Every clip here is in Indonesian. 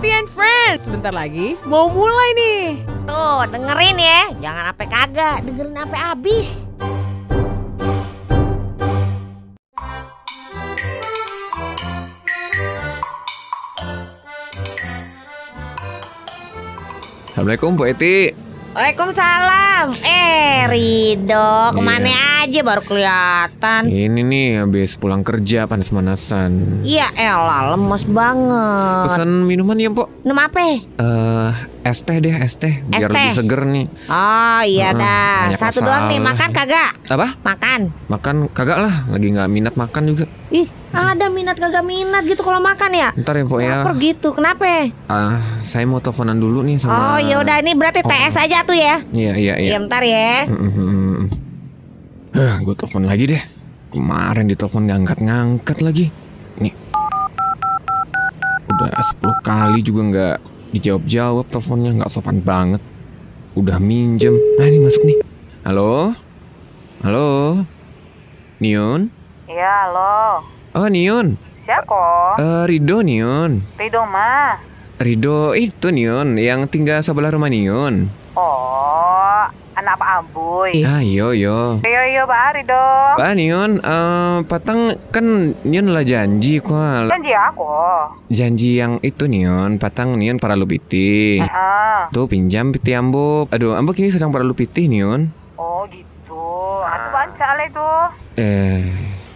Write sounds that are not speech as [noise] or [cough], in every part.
And Friends. Sebentar lagi mau mulai nih. Tuh, dengerin ya. Jangan sampai kagak, dengerin sampai habis. Assalamualaikum Bu Eti. Waalaikumsalam. Eh, Rido, ke mana aja baru kelihatan? Ini nih habis pulang kerja panas-panasan. Iya, elah lemes banget. Pesan minuman ya, Bu? Minum apa? Eh, es teh deh, es teh biar Es lebih seger nih. Oh iya Heeh, dah. Satu masalah. doang nih, makan kagak? Apa? Makan. Makan kagak lah, lagi nggak minat makan juga. Ih, ada minat kagak minat gitu kalau makan ya? Ntar ya, Bu ya. Lapar gitu, kenapa? Ah, saya mau teleponan dulu nih sama Oh ya udah ini berarti Oh. TS aja tuh ya. Iya, iya, iya. Iya, bentar ya. Eh, gue telepon lagi deh. Kemarin ditelepon nggak ngangkat-ngangkat lagi. Nih. Udah 10 kali juga nggak dijawab-jawab teleponnya nggak sopan banget. Udah minjem. Nah ini masuk nih. Halo? Halo? Nion? Iya, halo. Oh Nion. Siapa? Eh Rido Nion. Rido mah. Rido itu Nion yang tinggal sebelah rumah Nion. Oh, anak Pak Amboy. Ah yo yo. Iya, iya, Pak Rido. Pak Nion, eh, patang kan Nion lah janji kok. Janji aku. Janji yang itu Nion, patang Nion para lupiti. Ah. Tuh pinjam piti ambo. Aduh, ambo kini sedang para lupiti Nion. Oh, gitu. Aku baca itu. Eh,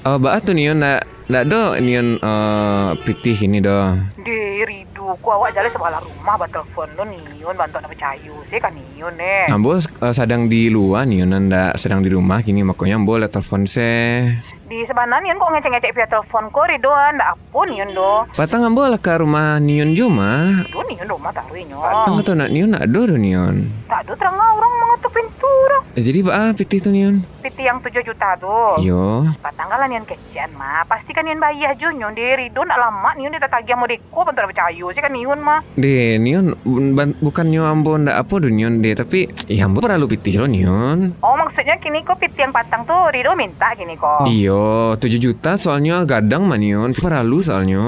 oh ba tuh Nion nak nak do Nion eh piti ini do. Di Rido, ku awak jalan sebelah rumah buat telepon lo Nion bantu nak percaya sih kan Nion eh. Ambo eh, sedang di luar Nion ndak sedang di rumah kini makanya ambo liat telepon se. Di sebelah Nion kok ngecek-ngecek via telepon ko Rido, ndak apa Nion do. Patang ambo lah ke rumah Nion Joma. Tuh Nion rumah taruh Nion. Patang tuh nak Nion nak do do Nion. Tak ada terang orang mengetuk pintu dah. Eh, jadi ba piti tuh Nion. Piti yang 7 juta tuh. Yo. Patanggalan yang kecian mah pasti kan yang bayar jo nyon di Ridho nak lama nion dia tagih mau deko bentar percaya sih kan nion mah De, Nion bun- ban- bukannya ambo ndak apa do Nion de, tapi ya ambo para lupiti lo Nion. oh maksudnya kini kok piti yang patang tuh Ridho minta gini kok Iyo, 7 juta soalnya gadang manion, paralu soalnya.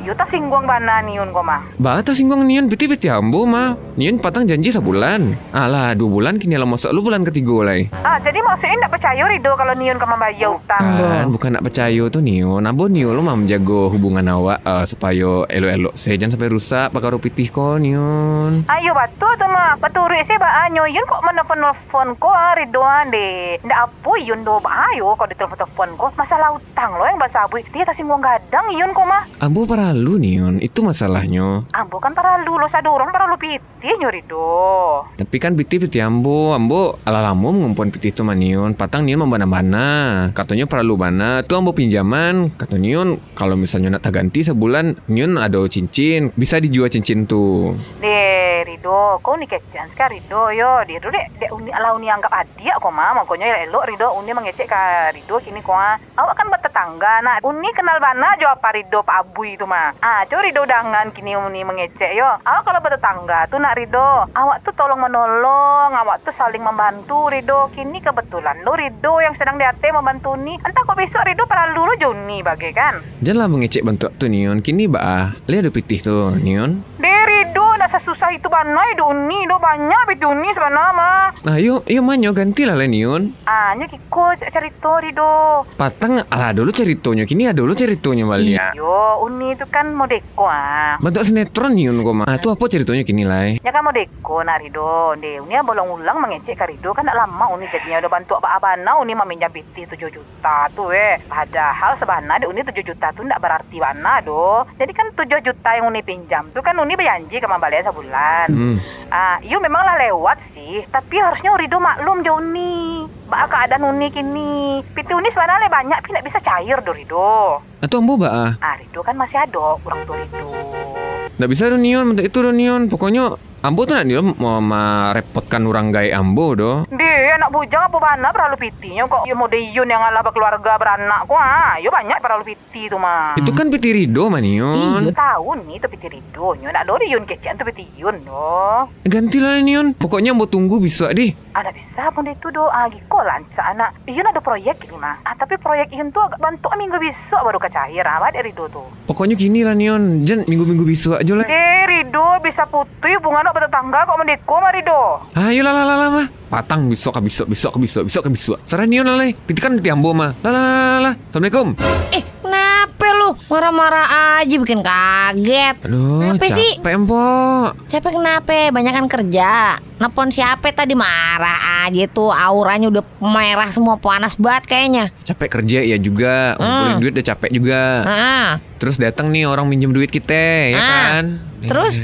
yo tak singgung bana nion kok mah Bata singgung nion piti piti ambo mah. Nion patang janji sebulan. Alah, dua bulan kini lah masuk lu bulan ketiga mulai. ah jadi maksudnya ndak percaya Ridho kalau nion kamu bayar utang Kan, bukan nak percaya tuh Nion. Ambo Nion lu mah menjaga hubungan awak eh, supaya elo-elo jangan sampai rusak pakai pitih kok Nion. Ayo tuh mah Betul sih ba anyo yun kok menelpon-nelpon ko ah, Ridhoan deh Ndak apa yun do ba ayo kok ditelepon-telepon ko Masalah utang lo yang bahasa abu Dia tak singgung gadang yun ko mah Ambo paralu Nion, itu masalahnya. Ambo kan para lu lo sadorong para lu piti nyurido Tapi kan piti piti ambo, ambo ala lamu ngumpulin piti itu manion. Patang nion membana-bana. Katanya paralu bana. Tuh ambo pinjaman. Kata nion kalau misalnya nak ganti sebulan, nion ada cincin. Bisa dijual cincin tuh. De Rido, kau ni kecian sekali Rido yo. Di Rido dek dek uni ala uni anggap adik kok mah. Makanya elok Rido uni mengecek ke Rido kini ah. Awak kan bertetangga nah. Uni kenal bana jo apa Rido Pak Abu itu mah. Ah, coba Rido dangan kini uni mengecek yo. Awak kalau bertetangga tuh nak Rido. Awak tuh tolong menolong, awak tuh saling membantu Rido. Kini kebetulan lo Rido yang sedang di hati membantu ni. Entah kok besok Rido para dulu Joni bagai kan. Janganlah mengecek bentuk tuh nion. Kini bah, lihat pitih tuh nion. Dari do nak susah itu bana itu uni do banyak itu uni sebenarnya mah. Nah, yuk, yuk manyo gantilah lah nion. Ah, nya kiko cerita rido. Patang ala dulu ceritonya. Kini ada dulu ceritonya balik. Yo, uni itu kan modeko ah. Bentuk sinetron nion kok mah. Ah, tuh apa ceritanya kini lah? Ya kan modeko nak rido. De, uni bolong ulang mengecek ke rido kan nak lama uni jadinya udah bantu apa abana uni meminjam biti 7 juta tuh eh. Padahal sebenarnya uni 7 juta tuh ndak berarti bana do. Jadi kan 7 juta yang uni pinjam tuh kan uni berjanji ke balik sebulan. Hmm. Ah, iyo memanglah lewat sih, tapi harusnya Urido maklum jo Uni. Ba keadaan Uni kini. Piti Uni sebenarnya banyak, tapi tidak bisa cair do Rido. Atau ambo bah? Ah, Rido kan masih ada orang tua Rido. Nggak bisa dong Nion, itu dong Nion. Pokoknya Ambo tuh nak dia mau merepotkan orang gay Ambo do. Dia anak bujang apa bana perlu pitinya kok. Ya mode Yun yang ala keluarga beranak kok. Ah, yo banyak perlu piti tu mah. Itu kan piti Rido mah Nion. Iya tahu nih tu piti Rido. Nyo nak dori Yun kecian tu piti Yun do. Gantilah Nion. Pokoknya Ambo tunggu besok deh. Ada bisa pun itu do. Ah, giko lanca anak. Yun ada proyek ini mah. Ah, tapi proyek Yun tu agak bantu minggu besok baru kecair. Ah, dari Rido tu. Pokoknya gini lah Nion. Jan minggu-minggu besok aja lah. Eh, Rido, bisa putih bunga nak bertetangga kok mendeko Marido. Ayo lah lah lah lah lah. Patang besok ke besok besok ke besok besok ke besok. Serah nion lah lah. Piti kan tiambo mah. Lah lah lah lah. Assalamualaikum. Eh, kenapa lu? Marah-marah aja bikin kaget. Aduh, Kenapa sih? capek empok. Capek kenapa? Banyak kan kerja. Nelfon siapa tadi marah aja tuh auranya udah merah semua panas banget kayaknya. Capek kerja ya juga. Ngumpulin Hmm. duit udah capek juga. Ah, Terus datang nih orang minjem duit kita, ya Ah. kan? terus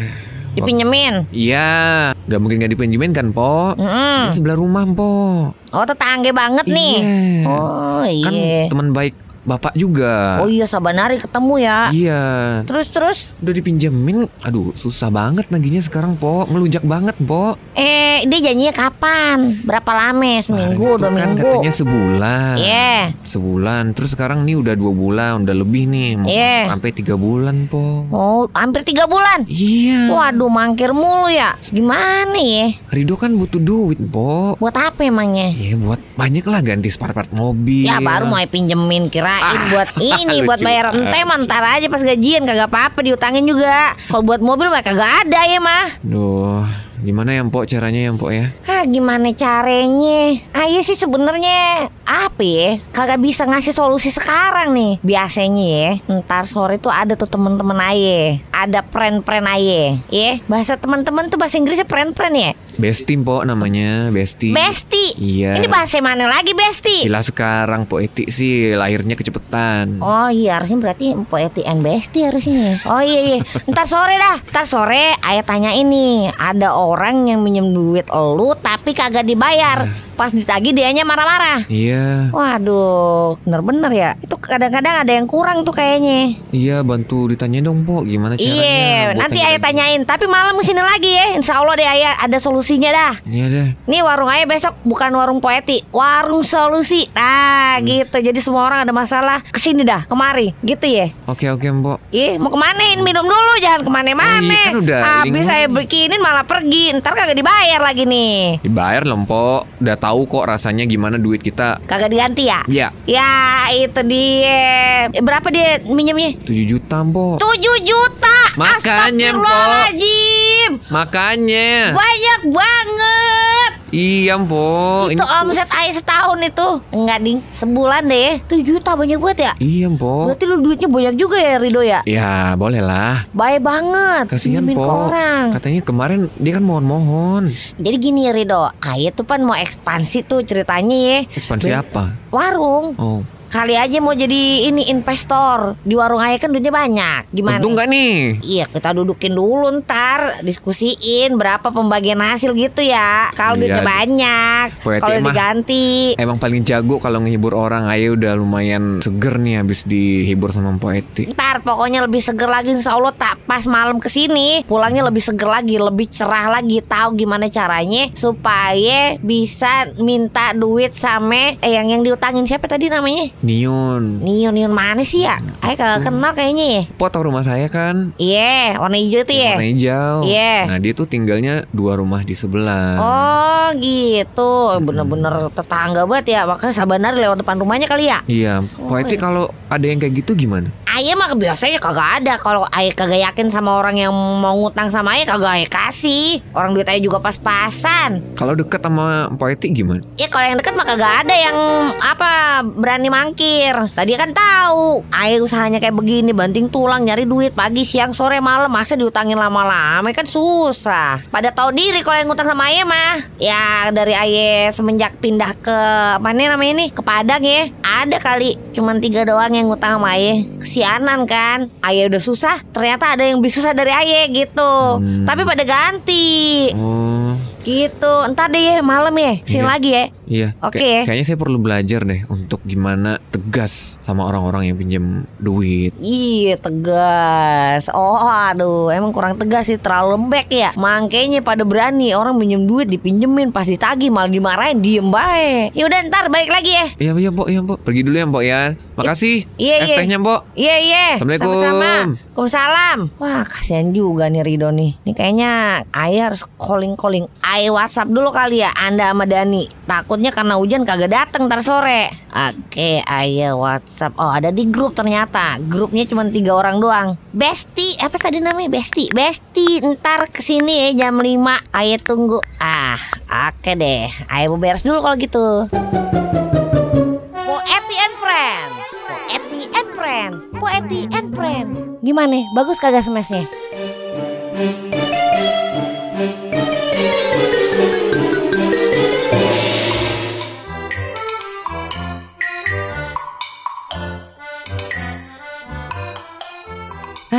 dipinjemin. Iya, nggak mungkin nggak dipinjemin kan, Po? Mm-mm. Di sebelah rumah, Po. Oh tetangga banget nih. Iya. Oh Kan iya. teman baik bapak juga. Oh iya sabanari ketemu ya. Iya. Terus terus. Udah dipinjemin, aduh susah banget nagihnya sekarang, Po. Ngelunjak banget, Po. Eh dia janjinya kapan? Berapa lama? Seminggu, dua itu kan minggu? katanya sebulan. Iya. Sebulan. Terus sekarang nih udah dua bulan, udah lebih nih. Mau Iya. masuk sampai tiga bulan, Po. Oh hampir tiga bulan. Iya. Waduh mangkir mulu ya. Gimana ya? Rido kan butuh duit, Po. Buat apa emangnya? Ya buat banyak lah ganti spare part mobil. Ya baru mau pinjemin kirain Ah, buat [laughs] ini buat bayar ente mah ntar aja pas gajian kagak apa-apa diutangin juga. Kalau buat mobil mah kagak ada ya mah. Duh, gimana ya Mpok caranya ya Mpok ya? Ah gimana caranya? Ayo sih sebenarnya apa ya? Kagak bisa ngasih solusi sekarang nih. Biasanya ya, ntar sore tuh ada tuh temen-temen aye, ada pren-pren aye, ya. Bahasa teman-teman tuh bahasa Inggrisnya pren-pren ya. Besti Mpok namanya, Besti. Besti. Iya. Ini bahasa mana lagi Besti? Gila sekarang Mpok Eti sih lahirnya kecepetan. Oh iya harusnya berarti Poeti and Besti harusnya. Oh iya iya. Ntar sore dah. Ntar sore ayah tanya ini ada orang yang minjem duit lu tapi kagak dibayar. Pas ditagih dianya marah-marah. Iya, Waduh, bener-bener ya. Itu kadang-kadang ada yang kurang tuh kayaknya. iya bantu ditanya dong Mpok gimana caranya. Iya, nanti ayah tanyain. Tapi malam ke sini lagi ya. Insya Allah deh ayah ada solusinya dah. Iya deh. Nih warung ayah besok bukan warung poeti, warung solusi. Nah, gitu. Jadi semua orang ada masalah ke sini dah, kemari, gitu ya. Oke oke Mpok. Ih, mau ke mana? Minum dulu, jangan ke mana-mana. Oh, iya, kan udah Habis saya bikinin malah pergi. Ntar kagak dibayar lagi nih. Dibayar loh Mpok. Udah tahu kok rasanya gimana duit kita. Kagak diganti ya? Ya, Ya, itu dia. Eh, Berapa dia minjemnya? 7 juta Mpok. 7 juta. Makanya, Astagfirullahaladzim. Makanya. Banyak banget. Iya Mpok. itu Ini- omset ayah setahun itu. Enggak, Ding. Sebulan deh. 7 juta banyak banget ya? Iya Mpok. Berarti lu duitnya banyak juga ya, Rido ya? Ya boleh lah. Baik banget. Kasihan Po. orang. Katanya kemarin dia kan mohon-mohon. Jadi gini ya Rido, Ayah tuh kan mau ekspansi tuh ceritanya ya Ekspansi Be- apa? Warung Oh, Kali aja mau jadi ini investor Di warung Ayah kan duitnya banyak Gimana? untung nggak nih? Iya kita dudukin dulu ntar Diskusiin berapa pembagian hasil gitu ya Kalau Iya. duitnya banyak Kalau diganti Emang paling jago kalau ngehibur orang. Ayo udah lumayan seger nih habis dihibur sama Poeti. Ntar pokoknya lebih seger lagi Insya Allah tak pas malam ke sini Pulangnya lebih seger lagi Lebih cerah lagi Tahu gimana caranya Supaya bisa minta duit sama Eh yang, yang diutangin siapa tadi namanya? Niun. Nion Nion mana sih ya? Ayo kagak kenal kayaknya ya. Po tau rumah saya kan? Iya, warna hijau itu ya. Warna hijau. Iya. Nah dia tuh tinggalnya dua rumah di sebelah. Oh gitu, bener-bener tetangga banget ya. Makanya sabanar lewat depan rumahnya kali ya. Iya. Poeti kalau ada yang kayak gitu gimana? Ayah mah biasanya kagak ada. Kalau ayah kagak yakin sama orang yang mau ngutang sama ayah kagak ayah kasih. Orang duit ayah juga pas-pasan. Kalau deket sama Poeti gimana? Ya kalau yang deket mah kagak ada yang apa berani mangkir. Tadi kan tahu, ayah usahanya kayak begini, banting tulang nyari duit pagi, siang, sore, malam, masa diutangin lama-lama kan susah. Pada tahu diri kalau yang ngutang sama ayah mah. Ya dari ayah semenjak pindah ke mana namanya nih ke Padang ya, ada kali cuman tiga doang yang ngutang sama ayah. Kesianan kan, ayah udah susah, ternyata ada yang lebih susah dari ayah gitu. Hmm. Tapi pada ganti. Oh, Gitu, ntar deh ya malam ya, sini Iya. lagi ya. Iya. Oke. Kay- kayaknya saya perlu belajar deh untuk gimana tegas sama orang-orang yang pinjam duit. Iya tegas Oh aduh emang kurang tegas sih Terlalu lembek ya Makanya pada berani Orang minjem duit dipinjemin Pas ditagih malah dimarahin Diem baik Yaudah ntar balik lagi ya Iya, iya, Mbok, iya, Mbok. Pergi dulu ya, Mbok ya. Makasih. Iya, iya. tehnya, Mbok. Iya iya Assalamualaikum. Sama-sama Waalaikumsalam Wah kasihan juga nih Rido nih Ini kayaknya Ayah harus calling-calling Ayah whatsapp dulu kali ya Anda sama Dani Takut takutnya karena hujan kagak dateng ntar sore. Oke, ayo WhatsApp. Oh ada di grup ternyata. Grupnya cuma tiga orang doang. Besti, apa tadi namanya Besti? Besti, ntar ke sini ya jam 5 Ayo tunggu. Ah, oke deh. Ayo beres dulu kalau gitu. Poeti and Friend. Poeti and Friend. Poeti and Friend. Gimana? Bagus kagak smashnya?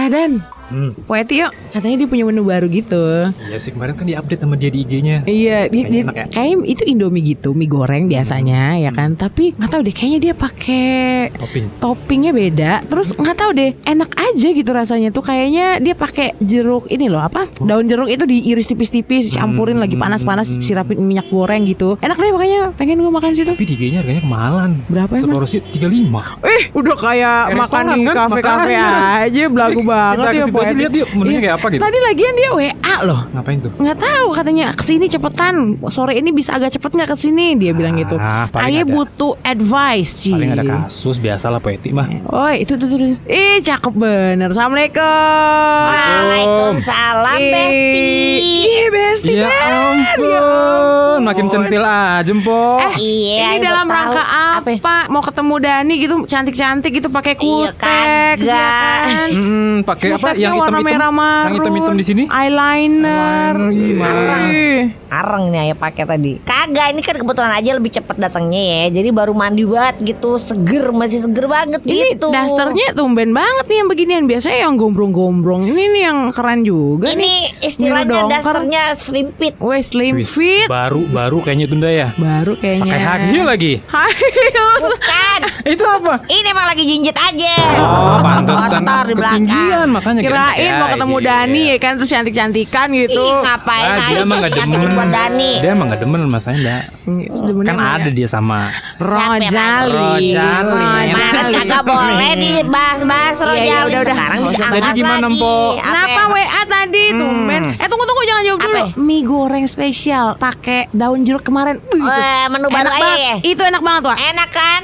Nah Dan, Hmm. Poeti yuk Katanya dia punya menu baru gitu Iya sih kemarin kan diupdate sama dia di IG-nya. Iya, dia, enak ya. kayaknya itu Indomie gitu, mie goreng biasanya ya kan. Tapi nggak tahu deh, kayaknya dia pakai Topping. toppingnya beda. Terus nggak tahu deh, enak aja gitu rasanya tuh. Kayaknya dia pakai jeruk ini loh apa? Daun jeruk itu diiris tipis-tipis, campurin lagi panas-panas, sirapin minyak goreng gitu. Enak deh makanya pengen gue makan situ. Tapi di IG-nya harganya kemahalan. Berapa emang? Seporsi 35. Eh, udah kayak Kayak makan di kan? kafe-kafe aja, belagu banget ya. Poeti. lihat yuk menunya Iya. kayak apa gitu. Tadi lagian dia WA loh. Ngapain tuh? nggak tahu katanya ke sini cepetan sore ini bisa agak cepet nggak ke sini dia bilang gitu Ah, Aye ada. butuh advice Ci. Paling ada kasus biasalah poetik mah. Oh itu tuh, tuh. Ih cakep bener Assalamualaikum Waalaikumsalam Ih, Besti. Iya Besti Ya ampun, makin centil aja, Mpok. Eh, Iya, ini dalam rangka apa? Mau ketemu Dani gitu cantik-cantik gitu pakai Iya, kutek ya kagak. kan? Hmm, pakai apa Kuteknya yang warna hitam-hitam? merah marun Yang hitam-hitam di sini? Eyeliner. Ih. Areng nih ayah pakai tadi. Kagak, ini kan kebetulan aja lebih cepet datangnya ya. Jadi baru mandi banget gitu, seger masih seger banget Ini gitu. dasternya tumben banget nih yang beginian Biasanya yang gombrong-gombrong Ini nih yang keren juga Ini nih istilahnya Nyuruh dongker. dasternya slim fit. Weh slim fit Baru baru kayaknya tunda ya. Baru kayaknya Pakai high heel lagi. High heels Bukan. [laughs] Itu apa? Ini emang lagi jinjit aja. Oh, pantesan Kotor di belakang. ketinggian makanya Kirain mau ketemu iya. Dani ya kan Terus cantik-cantikan gitu Ih, ngapain Ah, dia emang gak demen. buat Dani. Dia emang gak demen sama saya enggak. Kan ada dia sama Rojali Rojali. Mas kagak boleh dibahas-bahas Iya, iya, Rojali udah, udah. Sekarang diangkat Jadi gimana. Mpok? Apa Kenapa ya? WA tadi tumben Eh tunggu tunggu jangan jawab dulu? Mie goreng spesial pakai daun jeruk kemarin Eh, menu baru enak aja banget. ya? Itu enak banget Wak Enak kan?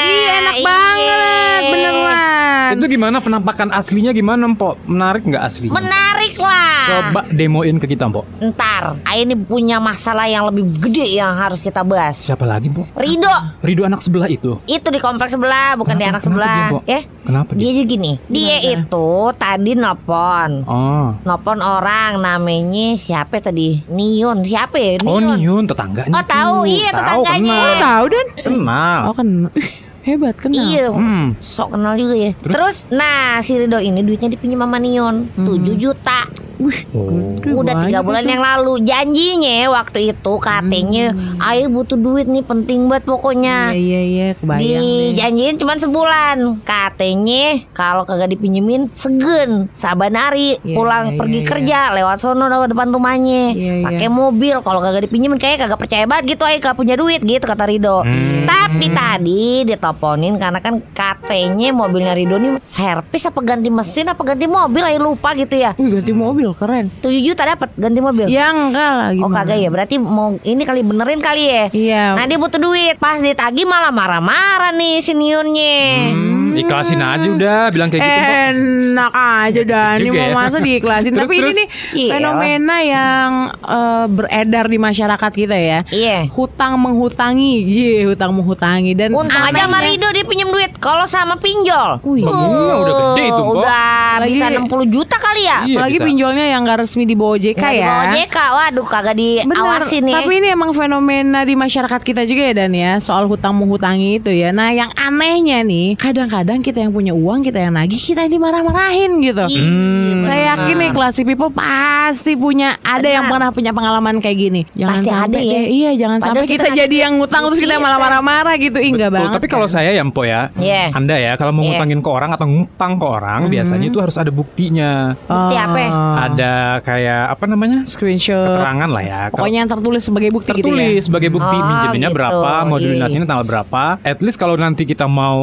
Iya enak banget Beneran Itu gimana penampakan aslinya gimana, Mpok? Menarik nggak aslinya? Menarik lah Coba demoin ke kita, Mpok. Ntar Ayah ini punya masalah yang lebih gede yang harus kita bahas Siapa lagi, Mpok? Rido Rido anak sebelah itu. Itu di kompleks sebelah Bukan di Kenapa- anak kenapa sebelah dia? Ya Kenapa dia? Dia gini Dia itu tadi nelpon Oh. Nelpon orang namanya siapa tadi Nion Siapa ya Oh, Nion Niun tetangganya. Oh, tahu. Iya, Tahu, tetangganya. Oh kenal. tahu Dan Kenal. Oh kena Ih, Hebat kenal Iya Hmm. Sok kenal juga ya Terus? Terus, Nah si Rido ini duitnya dipinjam sama Nion 7 juta Wih Oh. Udah tiga bulan itu. yang lalu Janjinya waktu itu katanya Ayo butuh duit nih penting banget pokoknya Iya iya iya kebayang. Dijanjiin cuman sebulan Katanya kalau kagak dipinjemin Segen Saban hari Iya, Pulang iya, pergi iya, kerja Lewat sono lewat depan rumahnya Iya, iya. Pakai mobil Kalau kagak dipinjemin Kayaknya kagak percaya banget gitu Ayo kagak punya duit gitu kata Rido Hmm. Tapi tadi diteleponin Karena kan katanya mobilnya Rido nih Servis apa ganti mesin Apa ganti mobil Ayo lupa gitu ya. Wih ganti mobil keren. 7 juta dapat ganti mobil? Ya enggak lah Oh gimana? kagak ya berarti mau ini kali benerin kali ya? Iya. Nah dia butuh duit Pas ditagih malah marah-marah nih si Nionnya Hmm, ikhlasin aja udah bilang kayak gitu. Enak aja Dani Juga mau ya. masa diikhlasin [laughs] Terus, Tapi ini terus? nih Iya. fenomena yang eh, beredar di masyarakat kita ya. Iya. Hutang menghutangi Iya hutang menghutangi. Dan Untung aja sama Rido dia pinjem duit Kalau sama pinjol Wih, Iya, udah gede itu, Mpok. Udah Lagi- bisa 60 juta kali ya Iya, Apalagi bisa. pinjolnya yang gak resmi di bawah JK Nggak di ya bawah JK Waduh kagak Benar, diawasin ya tapi ini emang fenomena di masyarakat kita juga ya Dan ya Soal hutang menghutangi itu ya Nah yang anehnya nih Kadang-kadang kita yang punya uang Kita yang nagih Kita yang dimarah-marahin gitu Hmm. Saya yakin nih classy people pasti punya ada yang Benar. pernah punya pengalaman kayak gini. Jangan Pasti ada sampai ya. deh, iya jangan Padahal sampai kita kita, jadi yang ngutang terus kita malah marah-marah gitu. Ih enggak banget. tapi kalau saya ya Mpok ya, Iya. Anda ya kalau mau Iya. ngutangin ke orang atau ngutang ke orang, biasanya itu harus ada buktinya. Bukti apa ya? Oh. ada kayak apa namanya Screenshot. keterangan lah ya. Pokoknya yang tertulis sebagai bukti gitu ya. tertulis sebagai bukti Oh, minjeminnya gitu. berapa, mau Iya. dilunasinya tanggal berapa. At least kalau nanti kita mau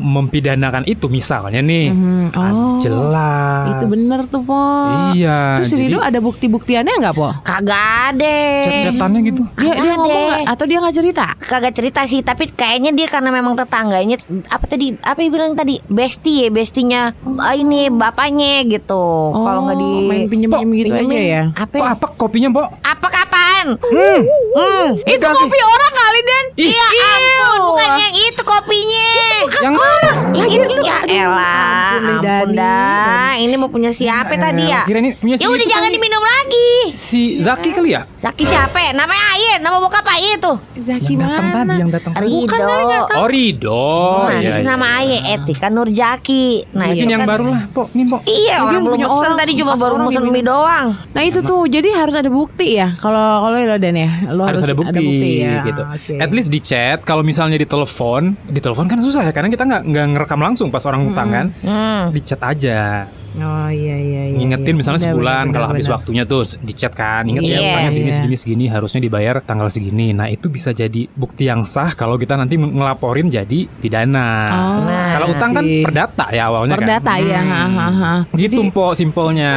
mempidanakan itu misalnya nih, Mhm. kan Oh. jelas. Itu bener tuh, Po. Iya. Terus Rido ada bukti-buktiannya nggak, Po? Kagak ada. cet-cetannya gitu. Dia, dia Ada. ngomong nggak? Atau dia nggak cerita? Kagak cerita sih, tapi kayaknya dia karena memang tetangganya apa tadi? Apa yang bilang tadi? Besti ya, bestinya ah, ini bapaknya gitu. Kalau nggak di Oh, main pinjem-pinjem gitu aja pinjemin. ya. Apa? Kok apa kopinya, Pok? Apa kapan? Hmm. Itu kopi orang kali, Dan. Iya ampun, bukan yang itu kopinya. Yang Lagi itu lu- ya elah, ampun dah. Ini mau punya siapa tadi ya? Kira ini punya si Ya udah itu jangan kali. diminum lagi. Si Zaki kali ya? Zaki siapa? ya? Namanya Aye, nama bokap Aye tuh. Zaki yang datang mana? tadi, yang datang. Rido. Oh, Rido. Nah, iya, di sini iya, nama iya. Aye Etika Nurjaki. Nah, itu yang kan- baru lah, Pok. Nih, Pok. Iya, Dia orang belum punya pesen orang, tadi cuma baru pesen yang mie doang. Nah itu tuh jadi harus ada bukti ya kalau kalau lo dan ya lo harus ada bukti, ya. gitu. Oke. At least di chat, kalau misalnya di telepon, di telepon kan susah ya karena kita nggak nggak ngerekam langsung pas orang utang kan. Hmm. Di chat aja. Oh iya iya. iya Ngingetin iya. misalnya sebulan benar, kalau habis benar. waktunya tuh di chat kan. Ingat ya Iya, utangnya segini iya. segini segini harusnya dibayar tanggal segini. Nah, itu bisa jadi bukti yang sah kalau kita nanti ngelaporin jadi pidana. Oh, Nah, kalau utang kan perdata ya awalnya Perdata kan. ya. ha, ha, ha. Gitu Jadi- Mpok simpelnya.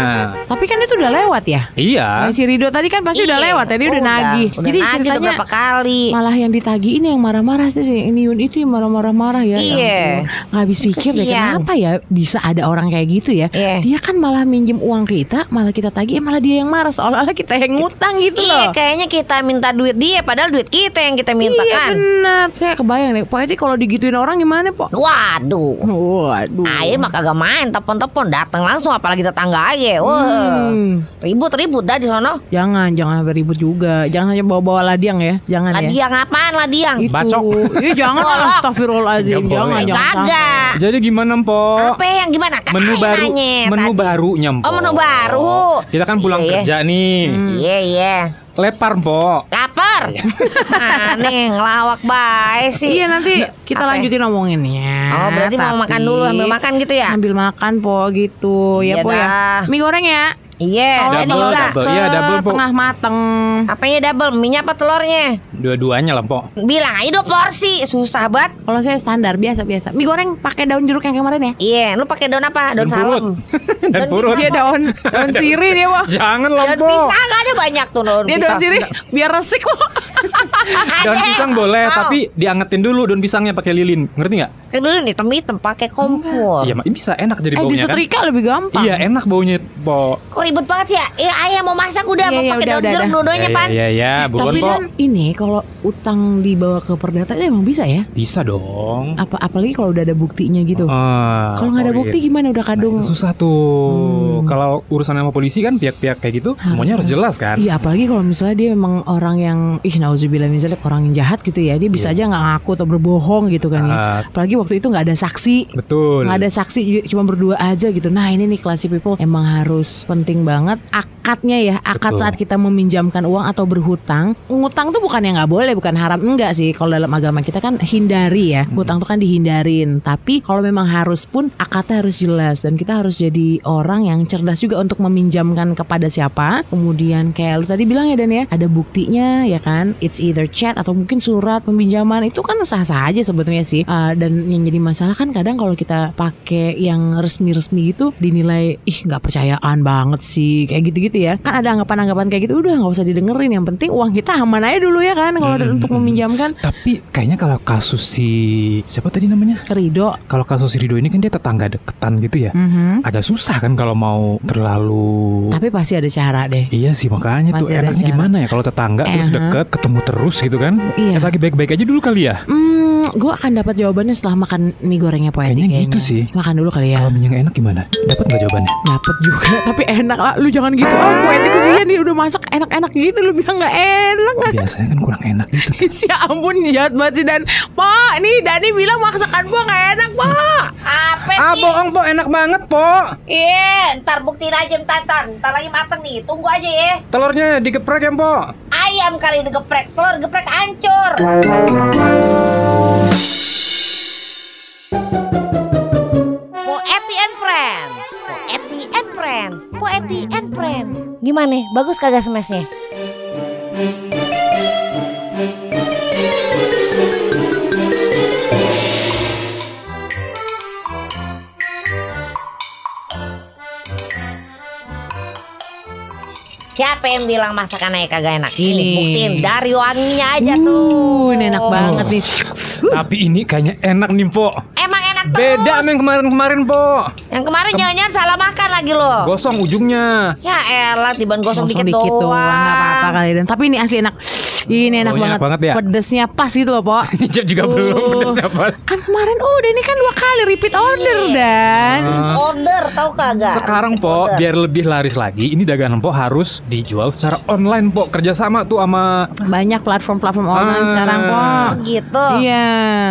Tapi kan itu udah lewat ya. Iya. Nah, si Rido tadi kan pasti udah Iya, lewat ya dia udah, nagih. Udah Jadi nagih udah ceritanya berapa kali. malah yang ditagih ini yang marah-marah sih ini Yun itu yang marah-marah-marah ya. Iya. Ya ampun. Nggak habis pikir deh kenapa ya bisa ada orang kayak gitu ya. Iya. Dia kan malah minjem uang kita, malah kita tagih, eh, malah dia yang marah seolah-olah kita yang ngutang gitu Iya, loh. kayaknya kita minta duit dia padahal duit kita yang kita minta iya kan. benar. Saya kebayang nih, Pok Eci kalau digituin orang gimana, Pok? Waduh. Waduh. Aye mah kagak main telepon-telepon datang langsung apalagi tetangga Aye. Wah. Hmm. Ribut-ribut dah di sono. Jangan, jangan sampai ribut juga. Jangan hanya bawa-bawa ladiang ya. Jangan ya. Ladiang apaan ladiang? Itu. Bacok. Iya jangan [laughs] astagfirullahaladzim. Nggak Jangan, jangan. Kagak. Jadi gimana Mpok? Apa yang gimana? Menu baru, nanya menu tadi. barunya Mpok. Oh, menu baru. Kita kan pulang Iya, iya. kerja nih. Iya iya. Lepar Mpok. Lapar. [laughs] Aneh ngelawak bae sih. Iya nanti kita Apa? lanjutin ngomonginnya. Oh berarti mau Tapi- makan dulu ambil makan gitu ya? Ambil makan po gitu Iya ya po ya. Mie goreng ya. Iya. Kalau Jadi Double, double. Iya, double, Po. Setengah mateng. Apanya double? Minyak apa telurnya? Dua-duanya lah Mpok. Bilang aja dua porsi. Susah banget. Kalau saya standar biasa biasa. Mie goreng pakai daun jeruk yang kemarin ya. Iya, lu pakai daun apa? Daun, purut. salam. [laughs] Dan purut. Dia daun daun sirih dia po. Jangan lah Daun Mpok. pisang ada banyak tuh daun Dia daun sirih biar resik po. [laughs] Daun pisang boleh, Mau. tapi diangetin dulu daun pisangnya pakai lilin. Ngerti nggak? Kayak dulu nih hitam-hitam pakai kompor. Iya, mak- bisa enak jadi Eh baunya kan. disetrika lebih gampang. Iya, enak baunya, Pok. Kok ribet banget ya? Eh, ayah mau masak udah Iya, mau iya, pakai daun jeruk dua-duanya Iya, pan. iya, iya, buruan, Tapi Pok. kan ini kalau utang dibawa ke perdata itu emang bisa ya? Bisa dong. Apa apalagi kalau udah ada buktinya gitu. Ah, kalau nggak ada oh iya. bukti gimana udah kadung? Nah, susah tuh. Hmm. Kalau urusan sama polisi kan pihak-pihak kayak gitu semuanya harus jelas kan. Iya apalagi kalau misalnya dia memang orang yang ih nauzubillah misalnya orang yang jahat gitu ya dia bisa aja nggak ngaku atau berbohong gitu kan ya. Iya. Ah. Apalagi waktu itu nggak ada saksi. Betul. Nggak ada saksi cuma berdua aja gitu. Nah ini nih classy people emang harus penting banget akadnya ya akad Betul. saat kita meminjamkan uang atau berhutang. Ngutang tuh bukan yang nggak boleh bukan haram enggak sih kalau dalam agama kita kan hindari ya. Hmm. Hutang tuh kan dihindarin. Tapi kalau memang harus pun akadnya harus jelas dan kita harus jadi orang yang cerdas juga untuk meminjamkan kepada siapa. Kemudian kayak lu tadi bilang ya Dan ya ada buktinya ya kan. It's either chat atau mungkin surat peminjaman itu kan sah-sah aja sebetulnya sih. Ah, dan yang jadi masalah kan kadang kalau kita pakai yang resmi-resmi gitu dinilai ih nggak percayaan banget sih kayak gitu-gitu ya. Kan ada anggapan-anggapan kayak gitu udah nggak usah didengerin. Yang penting uang kita aman aja dulu ya kan kalau Hmm. untuk meminjamkan. Tapi kayaknya kalau kasus si siapa tadi namanya? Ridho. Kalau kasus si Rido ini kan dia tetangga deketan gitu ya. Mhm. Agak susah kan kalau mau terlalu Tapi pasti ada cara deh. Iya sih makanya tuh Masih ada enaknya cara. gimana ya kalau tetangga terus Eh, deket ketemu terus gitu kan? Iya. Eh, lagi baik-baik aja dulu kali ya. Hmm, gue akan dapat jawabannya setelah makan mie gorengnya Poetic Kayaknya gitu sih. Makan dulu kali ya. Kalau minyak enak gimana? Dapat nggak jawabannya? Dapet juga, [laughs] tapi enak lah. Lu jangan gitu. Oh, Poetic kesian nih udah masak enak-enak gitu. Lu bilang nggak enak. Biasanya kan kurang enak gitu. [laughs] ya ampun jahat banget sih Dan Pak nih Dani bilang masakan gua gak enak Pak Apa ah sih? bohong po enak banget po. Iya, ntar buktiin aja ntar, ntar, ntar lagi mateng nih. Tunggu aja ya. Telurnya digeprek ya po. Ayam kali digeprek, telur geprek hancur. Po Eti and Friend. Po Eti and Friend. Po Eti and friend. Gimana? Bagus kagak smashnya? Siapa yang bilang masakannya kagak enak? Ini. buktiin dari wanginya aja tuh. Uh, ini enak banget nih. Tapi ini kayaknya enak nih, Po. Emang enak terus. Beda sama yang kemarin-kemarin, Po. Yang kemarin jangan-jangan salah makan lagi lo. Gosong ujungnya. Ya elah, tiban gosong, Gosong dikit, dikit doang. doang, apa-apa kali dan. Tapi ini asli enak. Ini enak Oh, banget. enak banget ya? Pedesnya pas gitu loh, Po. [laughs] Jam juga Uh. belum pedes pas. Kan kemarin udah ini kan dua kali repeat order dan. Order tahu kagak? Sekarang Po, Order. biar lebih laris lagi, ini dagangan Po harus dijual secara online Po. Kerjasama tuh sama Banyak platform-platform online Ah. sekarang, Po. gitu. Iya.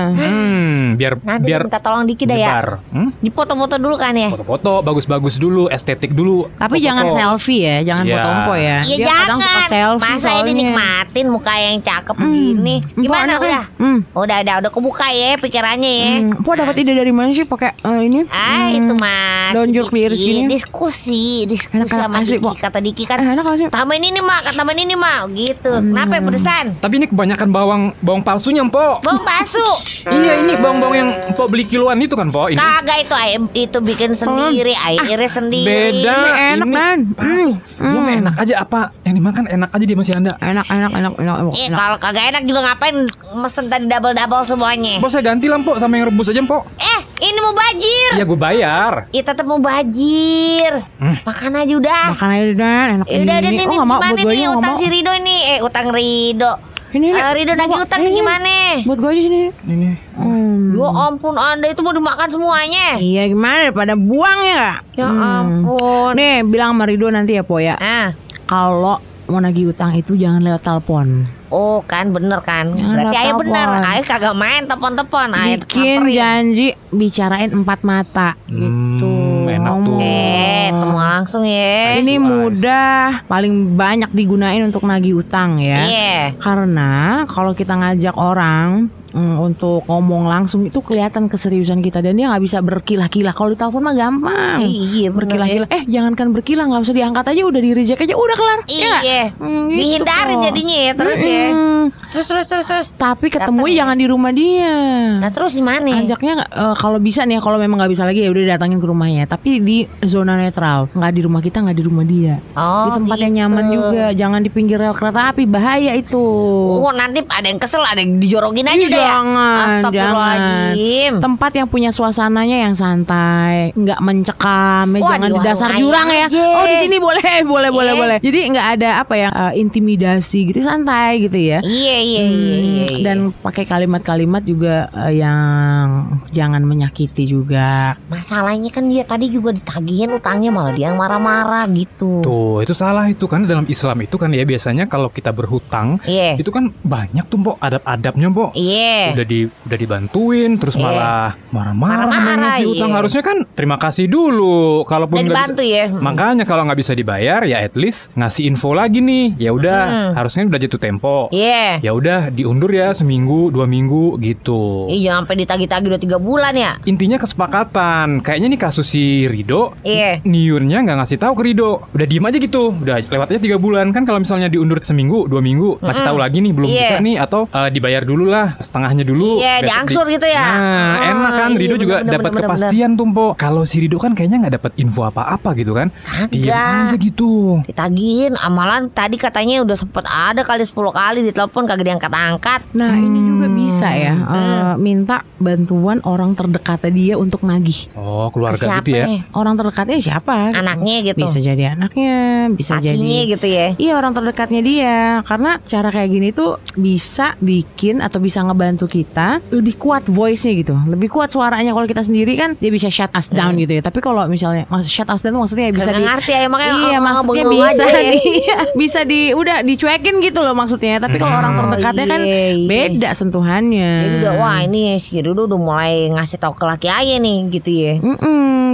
hmm, biar Nanti biar minta tolong dikit dah ya. Hmm? Dipoto-foto dulu kan ya. Foto-foto bagus-bagus dulu, estetik dulu. Tapi Foto-foto. jangan selfie ya, jangan Iya. foto empo ya. Iya Dia kadang suka jangan. selfie Masa ini nikmatin muka yang cakep begini. Empok Gimana anaknya. udah? Hmm. Udah udah udah kebuka ya pikirannya ya. Hmm. Empok dapat ide dari mana sih pakai eh, ini? Ah Hmm. itu mas Daun jeruk gini. Diskusi Diskusi Enak, sama asli, Diki. Kata Diki kan Eh, enak sih? Tambahin ini mak Tambahin ini mak Gitu Kenapa ya pedesan Tapi ini kebanyakan bawang bawang palsunya, Po. Bawang palsu [laughs] Iya, ini bawang-bawang yang Po beli kiloan itu kan, Po. Ini Kagak itu ayam Itu bikin sendiri Airnya sendiri beda. Ini enak, ini palsu. Hmm. Mah enak aja apa? Yang dimakan enak aja dia masih ada. Enak, enak, enak, enak, enak. Eh enak. kalau kagak enak juga ngapain Mesen tadi double-double semuanya Po saya ganti lah, Po, sama yang rebus aja, Po. Eh ini mau bajir Iya, gue bayar. Ya tetap mau bajir Hmm. Makan aja udah Makan aja Dan, enak Eh, udah udah ini. nih Oh, nih, nggak mau gimana buat nih nggak utang si Rido ini Eh utang Rido Ini, ini. Eh, Rido nagih Bawa, utang ini, ini. gimana Buat gue aja sini. Ini. Hmm. Ya ampun anda itu mau dimakan semuanya Iya gimana pada buang ya? Ya Hmm. ampun Nih bilang sama Rido nanti ya Po ya. Ah Kalau mau nagih utang itu jangan lewat telepon. Oh kan bener kan Jangan Berarti ayah bener. Ayah kagak main telepon-telepon Ayah Bikin samperin. janji bicarain empat mata gitu. Hmm, enak tuh. Eh temu langsung ya Ini mudah, paling banyak digunain untuk nagih utang ya. Iya Karena kalau kita ngajak orang mm, untuk ngomong langsung itu kelihatan keseriusan kita dan dia nggak bisa berkilah-kilah. Kalau di telepon mah gampang. Iya bener ya. berkilah-kilah. Eh jangankan berkilah nggak usah diangkat aja udah di reject aja udah kelar. Ya? Iya Hmm, gitu Dihindarin kok. jadinya ya terus ya Mm-mm. Terus terus terus terus Tapi ketemu Datang ya? jangan di rumah dia. Nah terus gimana Ajaknya nggak, eh, kalau bisa nih ya, kalau memang nggak bisa lagi ya udah datangin ke rumahnya. Tapi di zona netral, nggak di rumah kita, nggak di rumah dia. Oh di tempat yang gitu. nyaman juga, jangan di pinggir rel kereta api, bahaya itu. Oh nanti ada yang kesel ada yang dijorokin aja Ih, deh jangan, Astagfirullahaladzim Tempat yang punya suasananya yang santai, nggak mencekam, ya, Wah, jangan di dasar jurang ya. aja. Oh di sini boleh, [laughs] boleh, boleh, Iya. boleh. Jadi nggak ada apa ya eh, intimidasi gitu, santai gitu ya. Iya iya iya Hmm, iya iya. Dan pakai kalimat-kalimat juga eh, yang jangan menyakiti juga. Masalahnya kan dia tadi juga ditagihin utangnya malah dia yang marah-marah gitu. Tuh, itu salah itu kan dalam Islam itu kan ya biasanya kalau kita berhutang Iya. itu kan banyak tuh, Mbok, adab-adabnya, Mbok. Iya. Udah di udah dibantuin terus Iya. malah marah-marah Marah-marah, ngasih utang. iya. Harusnya kan terima kasih dulu kalaupun nggak dibantu bisa. ya. Makanya kalau nggak bisa dibayar ya at least ngasih info lagi nih. Ya udah, Hmm. harusnya udah jatuh tempo. Iya. Ya udah diundur ya seminggu, dua minggu gitu. Iya jangan sampai ditagi-tagi udah tiga bulan ya. Intinya kesepakatan. Kayaknya nih kasus si Rido, Iya. Niunnya nggak ngasih tahu ke Rido. Udah diem aja gitu. Udah lewatnya tiga bulan kan kalau misalnya diundur seminggu, dua minggu, ngasih tahu lagi nih belum Iya. bisa nih atau eh, dibayar dulu lah setengahnya dulu. Iya, diangsur gitu ya. Nah, Oh, enak kan. iya, Rido juga bener, dapat bener, bener, kepastian tuh, Mpo. Kalau si Rido kan kayaknya nggak dapat info apa-apa gitu kan. Kagak. aja gitu. Ditagihin amalan tadi katanya udah sempet ada kali 10 kali ditelepon kagak diangkat-angkat. Nah ini juga bisa ya Hmm. eh, minta bantuan orang terdekatnya dia untuk nagih. Oh, keluarga Siapa gitu ya. nih? Orang terdekatnya siapa? Anaknya gitu. Bisa jadi anaknya, bisa Lakinya jadi gitu ya. Iya orang terdekatnya dia Karena cara kayak gini tuh Bisa bikin atau bisa ngebantu kita Lebih kuat voice-nya gitu. Lebih kuat suaranya. Kalau kita sendiri kan Dia bisa shut us down gitu ya. Tapi kalau misalnya maksud Shut us down tuh maksudnya bisa Kagak di ngerti ya makanya Iya oh, maksudnya bisa aja ya. [laughs] Iya Bisa di Udah dicuekin gitu loh maksudnya. Tapi kalau orang Oh, terdekatnya kan iya, iya. Beda sentuhannya. Jadi udah wah ini si Rido udah mulai ngasih tahu ke laki ayah nih gitu ya.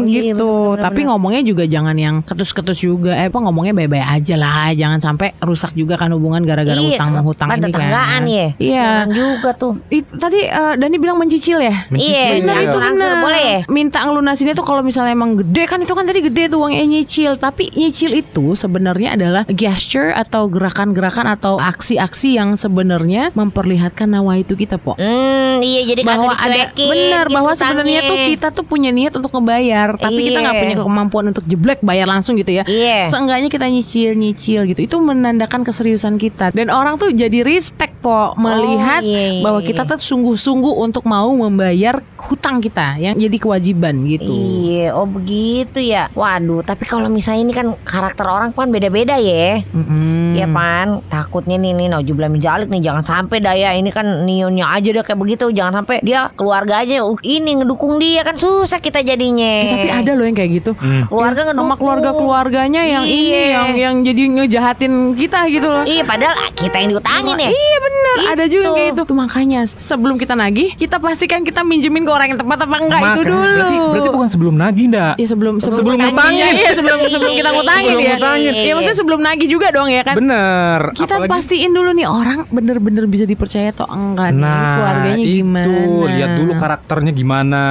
Iya, gitu. bener-bener. Tapi ngomongnya juga jangan yang ketus-ketus juga. Eh, apa ngomongnya baik-baik aja lah. Jangan sampai rusak juga kan hubungan gara-gara Iya, hutang hutang kan ini kan. ya. Iya. Sialan juga tuh. It- tadi eh, Dani bilang mencicil ya? Iya, Mencicil. langsung langsung bener. boleh ya? Minta ngelunasinnya tuh kalau misalnya emang gede kan itu kan tadi gede tuh uangnya nyicil. Tapi nyicil itu sebenarnya adalah gesture atau gerakan-gerakan atau aksi-aksi yang sebenarnya memperlihatkan nawa itu kita, Po. Hmm, iya jadi bahwa ada benar gitu bahwa sebenarnya tuh kita tuh punya niat untuk ngebayar tapi kita nggak Iya. punya kemampuan untuk jeblek bayar langsung gitu ya Iya. seenggaknya kita nyicil nyicil gitu itu menandakan keseriusan kita dan orang tuh jadi respect po melihat iya, iya, bahwa iya. kita tuh sungguh-sungguh untuk mau membayar hutang kita yang jadi kewajiban gitu Iya, oh begitu ya. Waduh, tapi kalau misalnya ini kan karakter orang kan beda-beda ya. Iya pan, takutnya nih nih Naujubillah min jalik nih jangan sampai daya ini kan nionnya aja deh kayak begitu jangan sampai dia keluarga aja ini ngedukung dia kan susah kita jadinya. Eh, tapi ada loh yang kayak gitu keluarga ngedukung sama keluarga keluarganya yang ini Iya. yang yang jadi ngejahatin kita gitu loh Iya padahal ah, kita yang diutangin ya. Iya bener Ada juga yang kayak Itu. itu Tuh, Makanya sebelum kita nagih Kita pastikan kita minjemin ke orang yang tepat apa enggak Itu Maka- dulu Berarti, berarti bukan sebelum nagih ndak? Ya sebelum sebelum, Sebelum ngutangin. ngutangin. Iya sebelum sebelum kita ngutangin Sebelum ya. ngutangin. Iya maksudnya sebelum nagih juga dong ya kan. Bener. Kita Apalagi- pastiin dulu nih orang bener-bener bisa dipercaya atau enggak nih Nah, keluarganya itu gimana. lihat dulu karakternya gimana,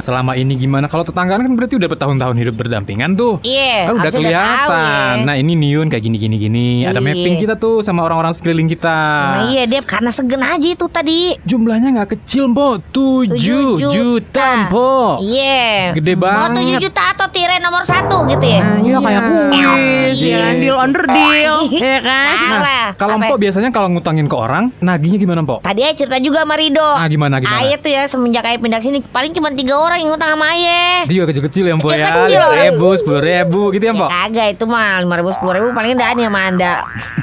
selama ini gimana. Kalau tetanggaan kan berarti udah bertahun-tahun hidup berdampingan tuh. Iya, Kan udah harusnya udah tahu kelihatan. ya. Nah, ini Niun kayak gini gini gini. Ada Iya. mapping kita tuh sama orang-orang sekeliling kita. Nah iya dia karena segen aja itu tadi. Jumlahnya nggak kecil, Mbok. 7 Tujuh juta, Mbok. Iya. Gede Mau banget. 7 juta atau tirai nomor satu gitu ya? Nah, iya kayak kuis, [laughs] ya kan deal under deal, ya kan. Salah. Kalau? Mpok biasanya kalau ngutangin ke orang, nagihnya gimana, Mpok? Tadi Ayah cerita juga sama Rido. Ah, gimana gimana? Ayah tuh ya semenjak Ayah pindah ke sini paling cuma tiga orang yang ngutang sama Ayah. Juga kecil-kecil ya, Mpok ya. Kecil-kecil. Ribu, sepuluh ribu gitu ya, Ya Mpok. kagak itu mah lima ribu sepuluh ribu paling udah nih sama anda.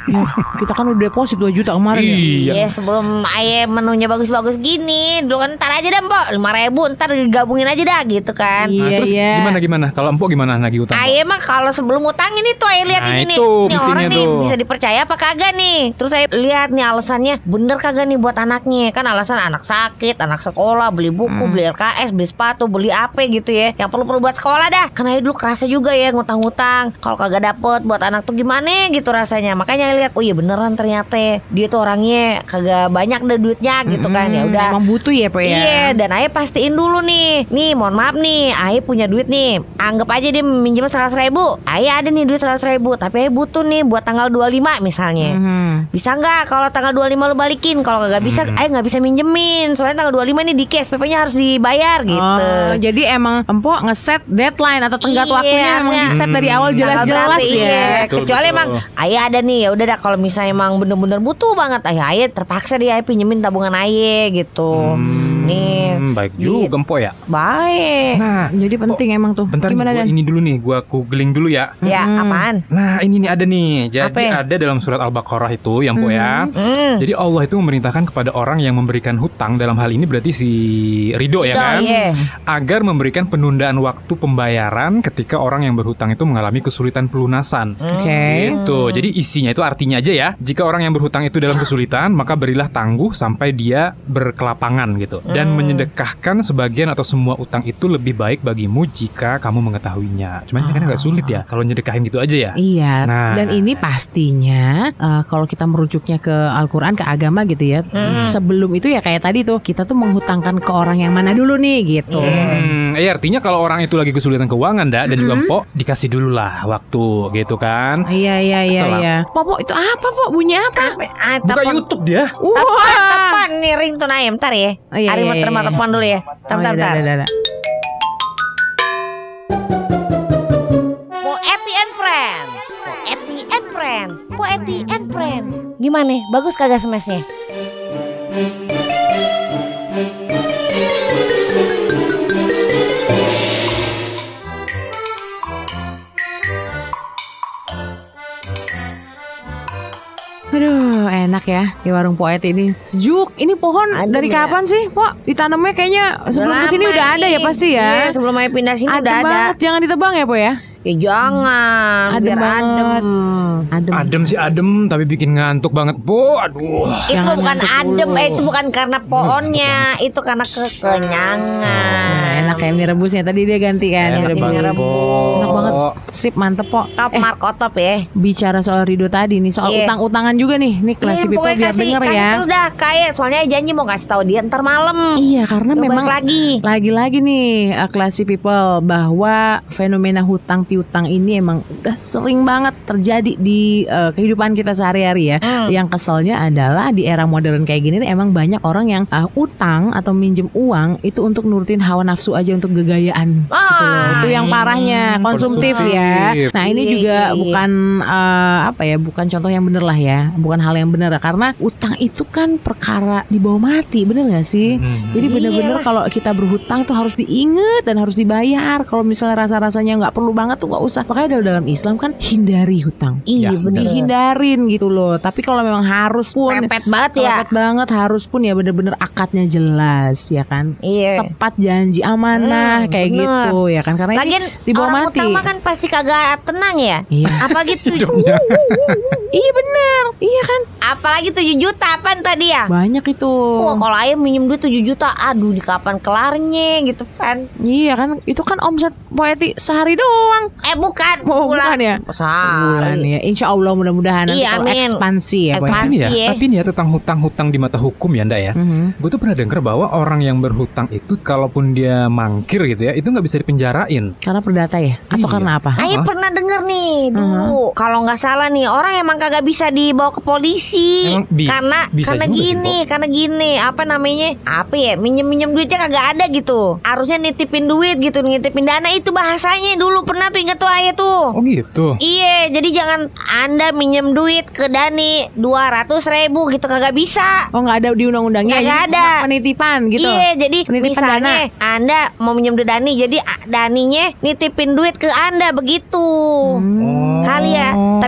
Ya, kita kan udah deposit 2 juta kemarin ya. Iya. Iya sebelum Ayah menunya bagus-bagus gini, dulu kan ntar aja dah mbok lima ribu ntar digabungin aja dah gitu kan. Nah, Iya, terus iya. gimana gimana? Kalau Mpok gimana nagih utang? Ayah mah kalau sebelum utangin itu Ayah lihat Nah, ini nih, itu nih buktinya orang nih tuh. bisa dipercaya apa kagak nih. Terus saya lihat nih alasannya bener kagak nih buat anaknya kan alasan anak sakit, anak sekolah, beli buku, Hmm. beli LKS, beli sepatu, beli apa gitu ya. Yang perlu perlu buat sekolah dah. Karena dulu kerasa juga ya ngutang-ngutang. Kalau kagak dapet buat anak tuh gimana gitu rasanya. Makanya lihat oh iya beneran ternyata dia tuh orangnya kagak banyak deh duitnya gitu kan ya udah. Emang butuh ya, Po ya. Iya, dan Ayah pastiin dulu nih. Nih, mohon maaf nih, Ayah punya duit nih. Anggap aja dia minjem seratus ribu. Ayah ada nih duit seratus ribu, tapi Ayah butuh nih buat tanggal 25 misalnya. Mhm. Bisa nggak kalau tanggal 25 lu balikin? Kalau nggak bisa, Ayah nggak bisa minjemin. Soalnya tanggal 25 ini di cash, PP-nya harus dibayar gitu. Oh, jadi emang empok ngeset deadline atau tenggat Iya, waktunya emang di set dari awal jelas-jelas ya. iya. Betul, Kecuali betul. emang ayah ada nih ya udah dah kalau misalnya emang bener-bener butuh banget ayah ayah terpaksa dia ayah pinjemin tabungan ayah gitu. Nih, Hmm, baik juga, Mpok ya. baik. Nah, Jadi penting emang tuh. bentar Gimana nih, gua Dan? ini dulu nih, gua googling dulu ya. Ya, apaan? Nah, ini nih ada nih. Jadi Apa ya? ada dalam surat Al-Baqarah itu, yang Mpok ya. Hmm. Jadi Allah itu memerintahkan kepada orang yang memberikan hutang dalam hal ini berarti si Ridho ya kan, iya. agar memberikan penundaan waktu pembayaran ketika orang yang berhutang itu mengalami kesulitan pelunasan. Oke. Gitu. Jadi isinya itu artinya aja ya. Jika orang yang berhutang itu dalam kesulitan, maka berilah tangguh sampai dia berkelapangan gitu. Dan menyedekahkan sebagian atau semua utang itu lebih baik bagimu jika kamu mengetahuinya. Cuman ini kan agak sulit ya kalau nyedekahin gitu aja ya. Iya, Nah. dan ini pastinya eh, kalau kita merujuknya ke Al-Quran, ke agama gitu ya. Sebelum itu ya kayak tadi tuh, kita tuh menghutangkan ke orang yang mana dulu nih gitu. Hmm, eh artinya kalau orang itu lagi kesulitan keuangan dah dan juga empok dikasih dulu lah waktu gitu kan. Iya iya iya Selam. iya. Popo itu apa, Po? Bunyi apa? Ah, Buka. YouTube dia. Wah. telepon nih ringtone ayam ntar ya. Oh, iya, Ari iya, mau terima iya. telepon dulu ya. Bentar, Oh, bentar, iya, bentar. dah, dah, dah. Po Eti and Friend. Po Eti and Friend. Po Eti and Friend. Gimana? Bagus kagak smashnya? Ya di warung Poet ini. Sejuk. Ini pohon Adem dari ya. kapan sih, Po? Ditanamnya kayaknya sebelum ke sini udah ada ya pasti ya. Iya, sebelum ayah pindah sini Adem udah ada. banget. Jangan ditebang ya, Po ya? Ya jangan, Adem biar banget. adem. Adem. Adem sih adem tapi bikin ngantuk banget, Po. Aduh. Itu Jangan bukan adem, dulu. eh, itu bukan karena pohonnya, itu karena kekenyangan. Nah, enak kayak mie rebusnya tadi dia ganti kan Enak mie rebus. mie rebus. Enak banget. Sip, mantep kok. Top Eh, markotop ya. bicara soal Rido tadi nih soal Iya. utang-utangan juga nih. Nih classy Iya, people pokoknya biar kasih, denger kasih ya. terus dah kayak soalnya janji mau kasih tahu dia ntar malam. Iya, karena Coba memang lagi. lagi-lagi nih uh, classy people bahwa fenomena hutang piutang ini emang udah sering banget terjadi di uh, kehidupan kita sehari-hari ya. Hmm. Yang keselnya adalah di era modern kayak gini nih emang banyak orang yang uh, utang atau minjem uang itu untuk nurutin hawa nafsu aja untuk gegayaan. gitu loh. Ah, Itu yang parahnya konsumtif, ya. Nah ini Iya, juga iya, iya. bukan uh, apa ya, bukan contoh yang bener lah ya, bukan hal yang bener karena utang itu kan perkara di bawah mati, bener gak sih? Hmm. Jadi bener-bener kalau kita berhutang tuh harus diinget dan harus dibayar. Kalau misalnya rasa-rasanya nggak perlu banget tuh nggak usah. Makanya dalam Islam kan hindari hutang. Iya Ya, bener. Dihindarin gitu loh. Tapi kalau memang harus pun Pepet banget ya. Pepet banget harus pun ya bener-bener akadnya jelas ya kan. Iya. Tepat janji amanah Hmm, kayak bener. gitu ya kan karena Lagian ini di bawah orang mati. utang mah kan pasti kagak tenang ya. Iya. Apalagi [laughs] tujuh, Hidupnya. Iya bener. Iya kan. apalagi tujuh juta apaan tadi ya? Banyak itu. Wah kalau ayah minjem duit 7 juta Aduh di kapan kelarnya gitu kan Iya kan. Itu kan omset poeti sehari doang. Eh bukan Oh, sebulan. bukan ya? Sebulan Sehari ya. Insya Allah mudah-mudahan nanti Iya, amin. ekspansi ya. Ekspansi. Tapi nih ya, Iya. tapi nih ya tentang hutang-hutang di mata hukum ya, Ndak ya. Mhm. Gue tuh pernah denger bahwa orang yang berhutang itu kalaupun dia mangkir gitu ya, itu nggak bisa dipenjarain. Karena perdata ya? Atau Iya. karena apa? Ayah Hah? pernah denger nih dulu Kalau nggak salah nih Orang emang kagak bisa dibawa ke polisi Emang bi- Karena bisa karena juga sih, gini Karena gini Apa namanya Apa ya Minjem-minjem duitnya kagak ada gitu Harusnya nitipin duit gitu Nitipin dana itu bahasanya dulu Pernah tuh ingat tuh ayah tuh Oh gitu. Iya, jadi jangan Anda minjem duit ke Dani 200 ribu gitu kagak bisa. Oh nggak ada di undang-undangnya? Nggak ada. Penitipan gitu? Iya, jadi Penitipan misalnya dana. Anda mau minjem duit Dani, jadi Daninya nitipin duit ke Anda begitu. Hmm. Ya,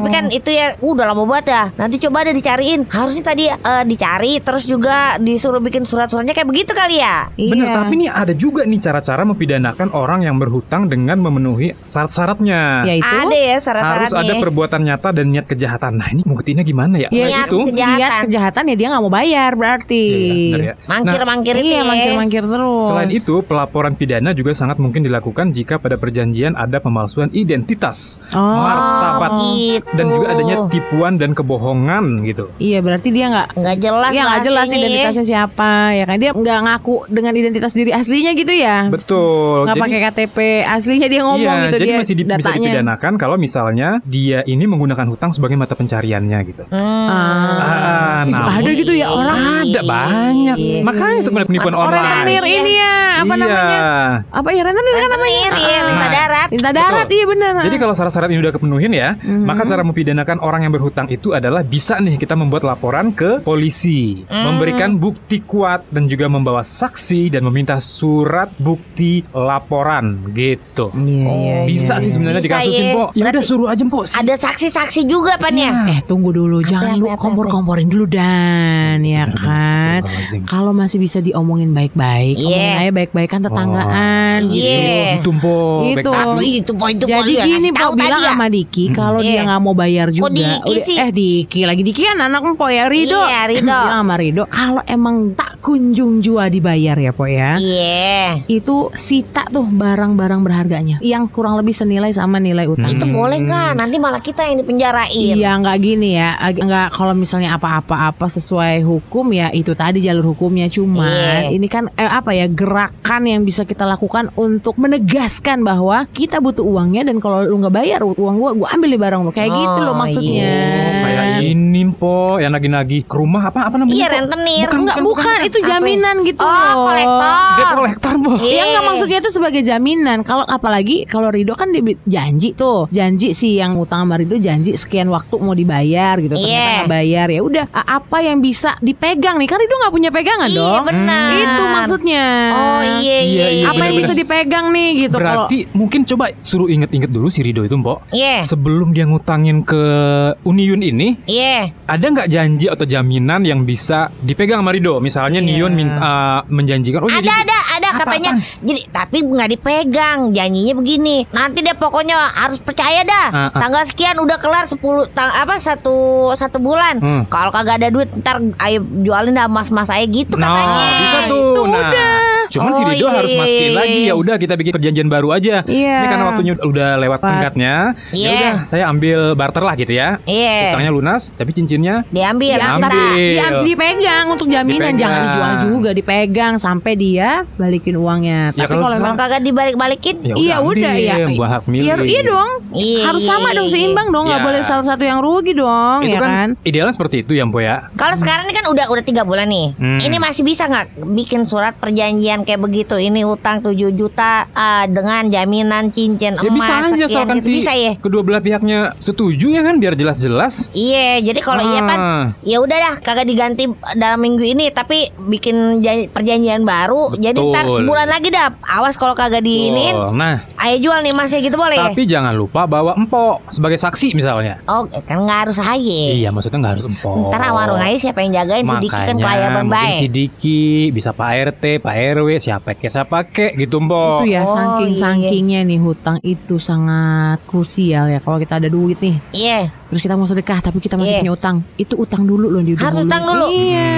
tapi kan itu ya udah lama banget ya. Nanti coba ada dicariin. Harusnya tadi eh, dicari, terus juga disuruh bikin surat-suratnya kayak begitu kali ya. Bener, Iya. tapi nih ada juga nih cara-cara mempidanakan orang yang berhutang dengan memenuhi syarat-syaratnya. Yaitu? Ada ya Harus syarat-syaratnya. ada perbuatan nyata dan niat kejahatan. Nah ini buktinya gimana ya? Iya, Selain Niat itu, kejahatan. Lihat kejahatan ya dia nggak mau bayar berarti. Iya, iya, ya. Mangkir-mangkir itu Iya ya. mangkir-mangkir terus. Selain itu, pelaporan pidana juga sangat mungkin dilakukan jika pada perjanjian ada pemalsuan identitas, Oh, martabat, gitu. Dan juga adanya tipuan dan kebohongan gitu. Iya berarti dia nggak nggak jelas Iya nggak jelas identitasnya siapa ya kan dia nggak ngaku dengan identitas diri aslinya gitu ya Betul. nggak Jadi- pakai KTP aslinya dia ngomong iya, gitu jadi dia masih di- bisa dipidanakan kalau misalnya dia ini menggunakan hutang sebagai mata pencariannya gitu. Hmm. Ah, nah, ada gitu ya orang Ada banyak. Iya. Makanya itu penipuan Orang online. rentenir Iya. ini ya apa Iya. namanya apa ya rentenir kan namanya Rentenir, iya, Ah, darat. limbah darat iya benar Jadi kalau syarat-syarat ini udah kepenuhin ya, Mhm. maka cara mempidanakan orang yang berhutang itu adalah bisa nih kita membuat laporan ke polisi, memberikan bukti kuat dan juga membawa saksi dan meminta surat bukti laporan gitu. iya iya Bisa iya, sih iya. sebenarnya Bisa, dikasusin, ya. Po. Ya udah suruh aja, Po. Ada saksi-saksi juga pan ya? eh tunggu dulu jangan lu kompor-komporin dulu dan ya kan kalau masih bisa diomongin baik-baik Iya. omongin aja baik-baik kan tetanggaan Oh, gitu iya. Itu, Po. Itu. Itu poin itu Jadi gini Po bilang ya. sama Diki kalau Iya. dia nggak mau bayar juga. Diki udah- sih? eh Diki lagi Diki kan anak Po ya Rido. Iya, Rido. [laughs] bilang sama Rido kalau emang tak kunjung jua dibayar ya Po ya. Iya. Itu sita tuh barang-barang berharganya yang kurang lebih senilai sama nilai utang. Itu boleh nggak? Nanti malah kita yang dipenjarain. Iya nggak gini ya, nggak kalau misalnya apa-apa-apa sesuai hukum ya itu tadi jalur hukumnya cuma Iya. ini kan eh, apa ya gerakan yang bisa kita lakukan untuk menegaskan bahwa kita butuh uangnya dan kalau lu nggak bayar uang gua gua ambil di barang lu kayak gitu loh Oh, maksudnya. Oh, kayak ini, Po, yang nagi-nagi ke rumah apa apa namanya? Iya, rentenir. Bukan, Enggak bukan, bukan, itu Apa? jaminan gitu Oh, loh. kolektor. Dia kolektor, Po. Iya. Ya nggak maksudnya itu sebagai jaminan. Kalau apalagi kalau Rido kan dia janji tuh, janji sih yang utang sama Rido janji sekian waktu mau dibayar gitu. Ternyata Iya. nggak bayar ya udah apa yang bisa dipegang nih? Kan Rido nggak punya pegangan Iya dong. benar. Itu maksudnya. Oh iya iya. Iya, iya, apa yang bisa dipegang nih gitu Berarti mungkin coba suruh inget-inget dulu si Rido itu, Mbok. Iya. Sebelum dia ngutangin ke Uniun ini Iya. ada nggak janji atau jaminan yang bisa dipegang sama Rido? Misalnya Niun minta menjanjikan, oh Ada jadi ada ada katanya. Jadi tapi nggak dipegang. Janjinya begini. Nanti deh pokoknya harus percaya dah. Ah, ah. Tanggal sekian udah kelar 10 tang- apa satu satu bulan. Hmm. Kalau kagak ada duit ntar ayo jualin dah mas-mas saya gitu Nah, katanya. bisa tuh. nah, cuman si Oh, Rido iya, harus mastiin iya, lagi iya. ya udah kita bikin perjanjian baru aja. Iya. Ini karena waktunya udah lewat tenggatnya. Iya. Ya udah, saya ambil barter lah gitu ya. Iya. Utangnya lunas, tapi cincinnya Diambil. Ya, Ambil. tapi dia- dipegang untuk jaminan Dipegang. jangan dijual juga dipegang sampai dia balikin uangnya. Ya, Tapi kalau- kalau Kalau memang kagak dibalik-balikin. ya iya udah ya. ambil, Buat hak milih. Iya, iya dong. Iya, Harus sama dong seimbang dong nggak Iya. boleh salah satu yang rugi dong Itu ya kan, kan. idealnya seperti itu ya, Mpo ya. Kalau sekarang ini kan udah udah tiga bulan nih. Hmm. Ini masih bisa nggak bikin surat perjanjian kayak begitu? Ini utang 7 juta ah, dengan jaminan cincin Ya emas. bisa aja sekian asalkan gitu. si bisa ya. kedua belah pihaknya setuju ya kan biar jelas-jelas. Iya, jadi kalau iya kan Ah. ya udah dah kagak diganti dalam minggu ini tapi bikin jan- perjanjian baru. Jadi ntar Betul. sebulan lagi dah. Awas kalau kagak diiniin, Oh, Nah, ayo jual nih masnya gitu boleh. tapi jangan lupa bawa empok sebagai saksi misalnya. Oh, kan nggak harus aja. Iya, maksudnya nggak harus empok. Ntar warung aja siapa yang jagain si Diki kan mungkin baik. si Diki bisa Pak RT, Pak RW, siapa ke siapa ke gitu empok. Itu ya Oh, saking iya. sakingnya nih hutang itu sangat krusial ya kalau kita ada duit nih Iya. terus kita mau sedekah tapi kita masih Iya. punya utang itu utang dulu loh di Harus utang dulu. iya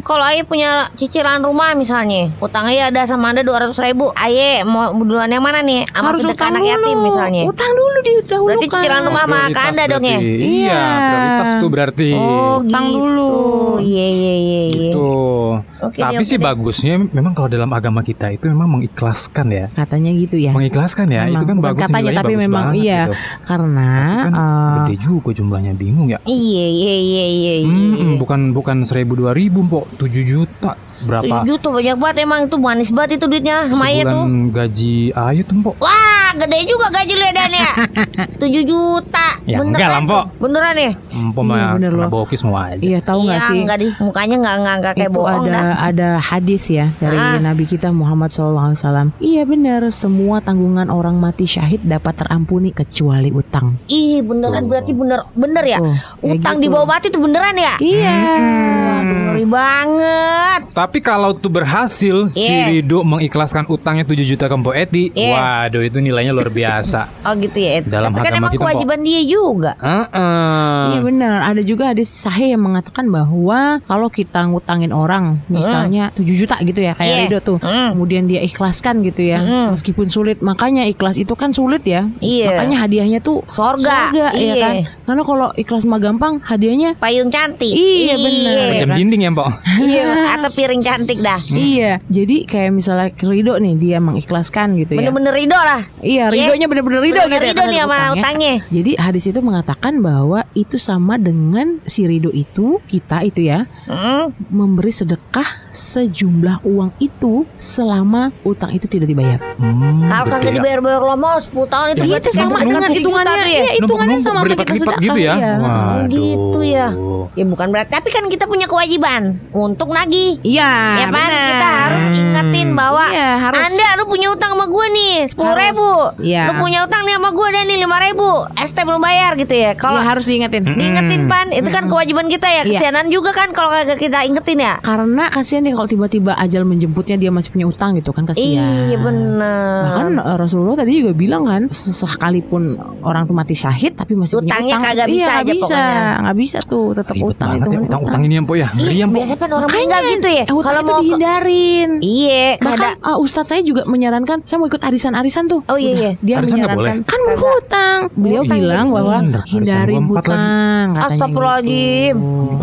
Kalau Aye punya cicilan rumah misalnya, utang Aye ada sama anda 200 ribu. Aye mau duluan yang mana nih? Sama harus sedekah utang anak dulu yatim misalnya. utang dulu didahulukan Berarti cicilan rumah sama ke anda dong ya? Iya, Iya. prioritas tuh berarti. Oh Utang gitu. dulu. Iya iya iya. iya. Gitu. Oke Tapi sih bagusnya memang kalau dalam agama kita itu memang mengikhlaskan ya. katanya gitu ya Mengikhlaskan ya, Memang, itu kan bukan bagus katanya tapi bagus memang banget iya gitu. karena Kan eh, gede juga jumlahnya bingung ya. Iya iya iya iya. Hmm, iya. bukan bukan seribu dua ribu, Mbok. 7 juta. Berapa? Tujuh tuh banyak banget emang itu manis banget itu duitnya sama Aye tuh. Gaji ayu tuh, Mbok. Wah gede juga gaji ledannya 7 [laughs] juta Ya, Beneran enggak lah, tuh. Mpok. Beneran ya Empok Iya, mah bener kena loh. bokis mau aja. iya tahu nggak Iya, sih enggak di mukanya enggak enggak, enggak kayak itu bohong ada dah ada hadis ya dari Ah. Nabi kita Muhammad SAW. Iya benar, semua tanggungan orang mati syahid dapat terampuni kecuali utang. Ih beneran berarti bener bener ya Tuh, kayak Utang gitu. di bawah mati tuh beneran ya Iya. Waduh ngeri banget Tapi kalau tuh berhasil si Iya. Rido mengikhlaskan utangnya 7 juta ke Mpok Eti, Iya. waduh itu nilainya luar biasa. [laughs] Oh gitu ya Dalam Tapi kan emang kita, kewajiban dia juga Heeh. Iya benar, ada juga hadis sahih yang mengatakan bahwa kalau kita ngutangin orang, misalnya 7 juta gitu ya, kayak Iya. Rido tuh, Hmm. kemudian dia ikhlaskan gitu ya, Hmm. meskipun sulit, makanya ikhlas itu kan sulit ya, Iya. makanya hadiahnya tuh Sorga, ya iya. kan, karena kalau ikhlas mah gampang, hadiahnya Payung cantik Iya, bener. Jam kan? dinding ya, Mpok. Iya [laughs] Atau piring cantik dah Iya, jadi kayak misalnya Rido nih dia mengikhlaskan gitu ya. Bener-bener ridho lah Iya, Iya. Ridonya bener-bener Rido Bener-bener gitu ya, ridho nih terhadap sama utangnya. Jadi hadis itu mengatakan bahwa itu sama dengan si Rido itu kita itu ya Hmm. memberi sedekah sejumlah uang itu selama utang itu tidak dibayar. Hmm, Kalau kagak ya. dibayar-bayar lama 10 tahun itu berarti itu sama dengan hitungannya. ya. Iya, hitungannya sama pakai berlipat-lipat sedekah. gitu ya. Iya. Waduh. Gitu ya. Ya bukan berarti Tapi kan kita punya kewajiban Untuk nagih Iya, Ya kan benar. kita harus ingetin bahwa Iya, harus. Anda lu punya utang sama gue nih sepuluh ribu iya. Lu punya utang nih sama gue dan nih lima ribu ST belum bayar gitu ya Kalau Iya, harus diingetin. diingetin pan Itu kan kewajiban kita ya Iya. Kesianan juga kan kalau kagak kita ingetin ya Karena kasihan dia kalau tiba-tiba ajal menjemputnya dia masih punya utang gitu kan kasihan. Iya bener Bahkan eh, Rasulullah tadi juga bilang kan sekalipun orang tuh mati syahid tapi masih Utangnya punya utang. kagak bisa iya, aja bisa, pokoknya. nggak bisa tuh tetap utang banget itu. ya utang-utang ini ya, Mpok ya. Ngeri ya, biasanya kan orang meninggal gitu ya utang Kalau itu mau ke- dihindarin. Iya Bahkan kada uh, Ustadz saya juga menyarankan saya mau ikut arisan-arisan tuh. Oh, iya, Udah, iya. Dia Arisan menyarankan boleh? kan berhutang. Beliau Hutang bilang jadi bahwa bener. Empat lagi. hutang. Astagfirullahaladzim.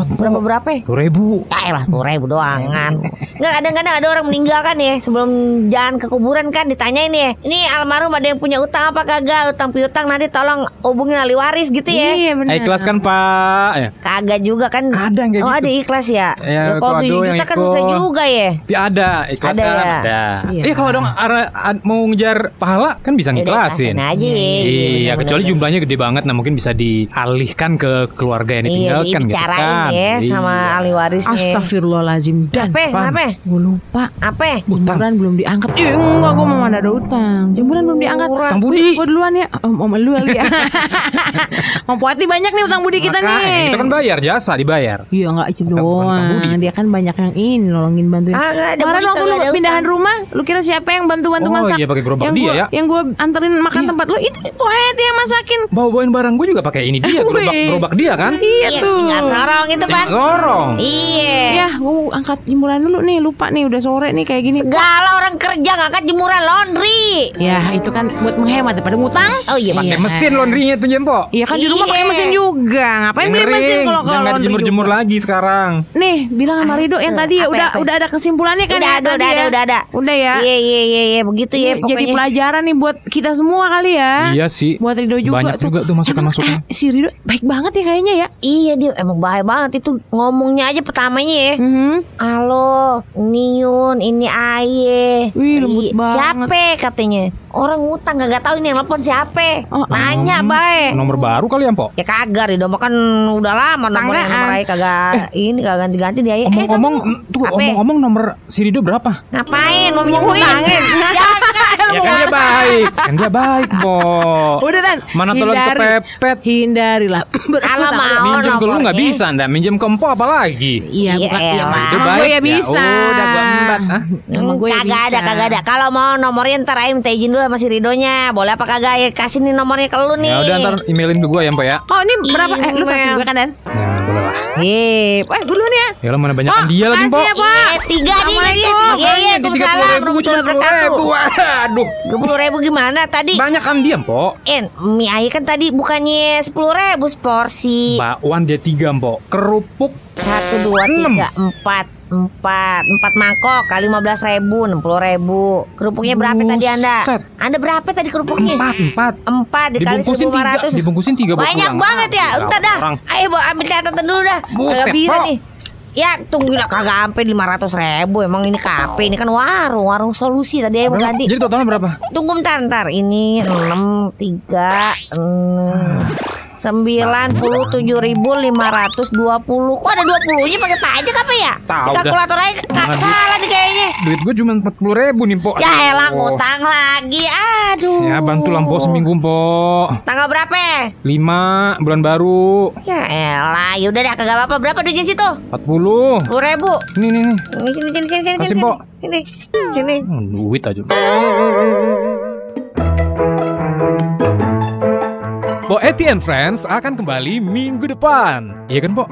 Berapa berapa ya? Sepuluh ribu. Ya elah sepuluh ribu doangan Nggak kadang-kadang ada orang meninggal kan ya Sebelum jalan ke kuburan kan ditanyain ya Ini almarhum ada yang punya utang apa kagak Utang piutang nanti tolong hubungin ahli waris gitu ya Iya benar. Eh, ikhlas kan, Pak. Ya. Kagak juga kan Ada yang kayak Oh gitu. ada ikhlas ya, Ya, ya Kalau kalau 7 ada yang juta kan ikut. Susah juga ya Tapi ada, ikhlas Ada kan ya? ada. Iya. Iya, kalau dong ara- ad- mau ngejar pahala kan bisa ngiklasin. aja Iya, bener-bener. kecuali jumlahnya gede banget, nah mungkin bisa dialihkan ke keluarga yang Iya, ditinggalkan gitu dibicarain ya sama Iya. ahli warisnya. Astagfirullahalazim dan Apa? Apa? gue lupa Apa? Jemuran belum diangkat Eh enggak gue mau mana ada utang Jemuran belum diangkat Utang budi. Gue duluan ya Om, om lu kali ya [laughs] Om Puati banyak nih utang budi kita nih Kita kan bayar jasa dibayar. Iya enggak itu Utang- utang budi. doang Dia kan banyak yang ini Nolongin bantuin Kagak ada Kemarin waktu lu pindahan utang. rumah Lu kira siapa yang bantu-bantu Oh, masak iya, pakai gerobak yang dia gua, ya? Yang gue anterin makan Iya. tempat lu Itu Puati yang masakin Bawa-bawain barang gue juga pakai ini dia, [laughs] gerobak, gerobak dia kan? Iya Iya, tuh tinggal sorong itu, Pan. Sorong. Iya. Ya gue angkat jemuran dulu nih Lupa nih udah sore nih kayak gini Segala orang kerja ngangkat jemuran laundry. Ya itu kan buat menghemat daripada ngutang Oh iya, Pakai mesin laundrynya tuh Jempo. Iya kan di rumah Iya. pakai mesin juga. Ngapain beli mesin kalau kalau juga? lagi sekarang. Nih, bilang sama Rido yang tadi ya udah apa? udah ada kesimpulannya kan Udah ya ada, udah ya? ada, udah ada. Udah ya. Iya, iya, iya, iya, begitu ya Ini Jadi pokoknya. pelajaran nih buat kita semua kali ya. Iya sih. Buat Rido juga Banyak juga tuh masukan-masukan. Emang, eh, si Rido baik banget ya kayaknya ya. Iya dia emang bahaya banget itu ngomongnya aja pertamanya ya. Mhm. Halo, Niun, ini Aye. Wih, lembut Iya, banget. Siapa katanya? Orang ngutang gak tahu ini yang telepon siapa. Oh, Nanya Hmm, bae. Nomor baru kali ya, Mpok? Ya kagak Rido mah kan udah lama nomornya nomor Aye kagak [laughs] ini kagak ganti-ganti dia. Eh, Omong-omong, kamu- tuh apa? omong-omong nomor si Rido berapa? Ngapain mau minjem [laughs] duit? Ya kan dia baik, kan dia baik, Mpok. Udah Tan. Mana tolong Hindari. kepepet. Hindarilah. [laughs] Kalau mau Minjem ke lu nggak bisa, ndak minjem ke Mpok apa lagi? Iya, Iya, bukan iya, Sama gue ya bisa. udah gua embat. ah. Sama gue ya Hmm, kagak ada, kagak ada. Kalau mau nomornya ntar Ayo minta izin dulu sama si Ridonya. Boleh apa kagak? Ya kasih nih nomornya ke lu nih. Ya udah ntar emailin ke gua ya, Mpok ya. Oh ini berapa? Eh lu gue kan Dan? Ya, lah. Eh, eh gue duluan ya. Ya mana banyak Oh, dia lagi, ya, Pak. Eh, tiga nih. Iya, iya, Waalaikumsalam. 30.000 cuma Warahmatullahi 10.000. wabarakatuh. Aduh, Dua puluh ribu gimana tadi? banyak kan dia, Mpok. En, mie ayah kan tadi bukannya sepuluh ribu seporsi. Bakwan dia tiga, Mpok. Kerupuk Satu, dua, tiga, empat, empat, empat mangkok kali lima belas ribu, enam puluh ribu. Kerupuknya berapa tadi anda? Buset. Anda berapa tadi kerupuknya? empat, empat. Empat dikali Dibungkusin seribu lima ratus. dibungkusin tiga Banyak pulang. banget ya. Ah, Entar dah. orang. Ayo bawa ambil catatan dulu dah. Buset, Kagak bisa nih. Ya tunggu lah kagak sampai lima ratus ribu Emang ini kafe Ini kan warung Warung solusi Tadi mau Berapa? ganti Jadi totalnya berapa? Tunggu bentar ntar Ini enam tiga enam sembilan puluh tujuh ribu lima ratus dua puluh. Kok ada dua puluhnya pakai pajak apa ya? Tahu kalkulator aja kak, duit? salah nih kayaknya. Duit gue cuma empat puluh ribu nih, Mpok. Ya elah ngutang lagi. Aduh. Ya bantu lah, seminggu, Mpok. Tanggal berapa? Lima bulan baru Ya elah, yaudah deh kagak apa-apa. Berapa duitnya situ? empat puluh. Sepuluh ribu. Ini nih nih. Ini sini sini sini sini Kasih, sini. Pok. Sini. Sini. Hmm, duit aja. [laughs] Bo Eti and Friends akan kembali minggu depan. Iya kan, Bo?